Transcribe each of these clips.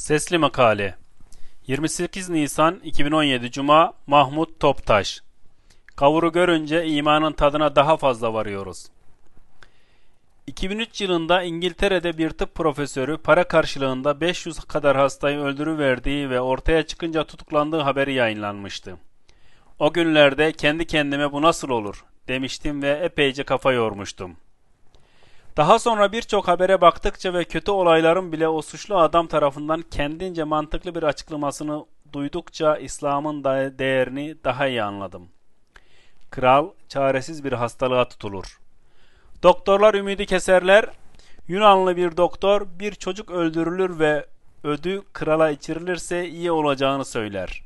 Sesli Makale 28 Nisan 2017 Cuma Mahmut Toptaş Kavuru görünce imanın tadına daha fazla varıyoruz. 2003 yılında İngiltere'de bir tıp profesörü para karşılığında 500 kadar hastayı öldürüverdiği ve ortaya çıkınca tutuklandığı haberi yayınlanmıştı. O günlerde kendi kendime bu nasıl olur demiştim ve epeyce kafa yormuştum. Daha sonra birçok habere baktıkça ve kötü olayların bile o suçlu adam tarafından kendince mantıklı bir açıklamasını duydukça İslam'ın değerini daha iyi anladım. Kral çaresiz bir hastalığa tutulur. Doktorlar ümidi keserler. Yunanlı bir doktor bir çocuk öldürülür ve ödü krala içirilirse iyi olacağını söyler.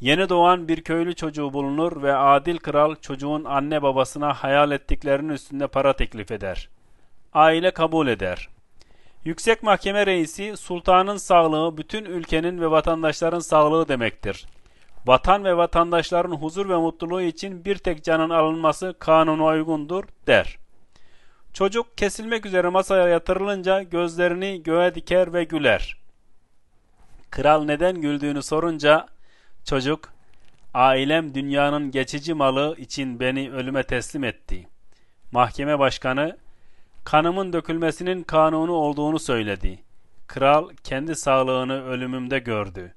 Yeni doğan bir köylü çocuğu bulunur ve adil kral çocuğun anne babasına hayal ettiklerinin üstünde para teklif eder aile kabul eder. Yüksek Mahkeme Reisi, sultanın sağlığı bütün ülkenin ve vatandaşların sağlığı demektir. Vatan ve vatandaşların huzur ve mutluluğu için bir tek canın alınması kanuna uygundur, der. Çocuk kesilmek üzere masaya yatırılınca gözlerini göğe diker ve güler. Kral neden güldüğünü sorunca, çocuk, ailem dünyanın geçici malı için beni ölüme teslim etti. Mahkeme başkanı, kanımın dökülmesinin kanunu olduğunu söyledi. Kral kendi sağlığını ölümümde gördü.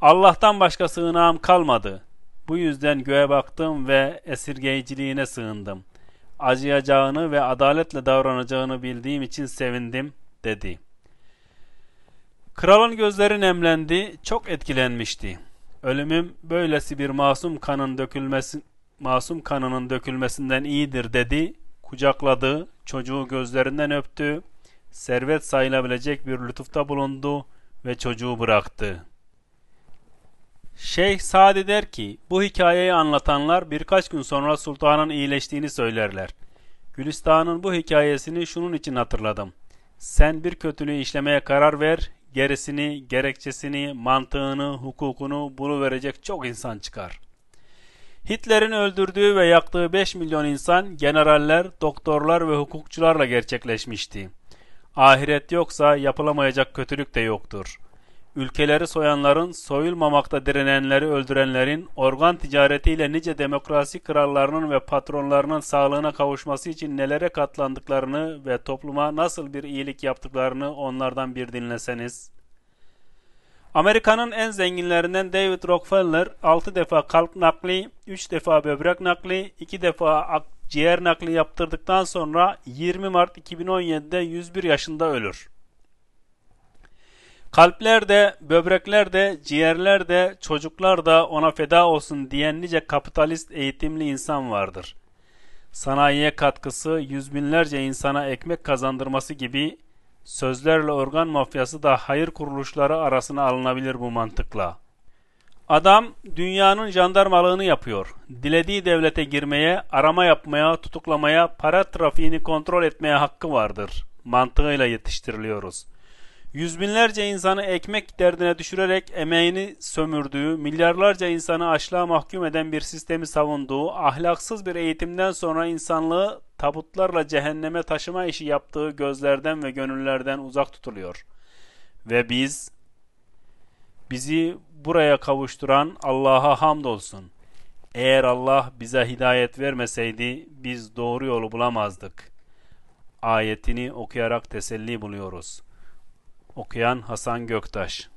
Allah'tan başka sığınağım kalmadı. Bu yüzden göğe baktım ve esirgeyiciliğine sığındım. Acıyacağını ve adaletle davranacağını bildiğim için sevindim, dedi. Kralın gözleri nemlendi, çok etkilenmişti. Ölümüm böylesi bir masum kanın dökülmesi masum kanının dökülmesinden iyidir dedi kucakladı, çocuğu gözlerinden öptü, servet sayılabilecek bir lütufta bulundu ve çocuğu bıraktı. Şeyh Sadi der ki, bu hikayeyi anlatanlar birkaç gün sonra sultanın iyileştiğini söylerler. Gülistan'ın bu hikayesini şunun için hatırladım. Sen bir kötülüğü işlemeye karar ver, gerisini, gerekçesini, mantığını, hukukunu buluverecek çok insan çıkar. Hitler'in öldürdüğü ve yaktığı 5 milyon insan generaller, doktorlar ve hukukçularla gerçekleşmişti. Ahiret yoksa yapılamayacak kötülük de yoktur. Ülkeleri soyanların, soyulmamakta direnenleri öldürenlerin, organ ticaretiyle nice demokrasi krallarının ve patronlarının sağlığına kavuşması için nelere katlandıklarını ve topluma nasıl bir iyilik yaptıklarını onlardan bir dinleseniz, Amerika'nın en zenginlerinden David Rockefeller 6 defa kalp nakli, 3 defa böbrek nakli, 2 defa akciğer nakli yaptırdıktan sonra 20 Mart 2017'de 101 yaşında ölür. Kalpler de, böbrekler de, ciğerler de, çocuklar da ona feda olsun diyen nice kapitalist eğitimli insan vardır. Sanayiye katkısı yüz binlerce insana ekmek kazandırması gibi Sözlerle organ mafyası da hayır kuruluşları arasına alınabilir bu mantıkla. Adam dünyanın jandarmalığını yapıyor. Dilediği devlete girmeye, arama yapmaya, tutuklamaya, para trafiğini kontrol etmeye hakkı vardır. Mantığıyla yetiştiriliyoruz yüz binlerce insanı ekmek derdine düşürerek emeğini sömürdüğü, milyarlarca insanı açlığa mahkum eden bir sistemi savunduğu, ahlaksız bir eğitimden sonra insanlığı tabutlarla cehenneme taşıma işi yaptığı gözlerden ve gönüllerden uzak tutuluyor. Ve biz, bizi buraya kavuşturan Allah'a hamdolsun. Eğer Allah bize hidayet vermeseydi biz doğru yolu bulamazdık. Ayetini okuyarak teselli buluyoruz. Okuyan Hasan Göktaş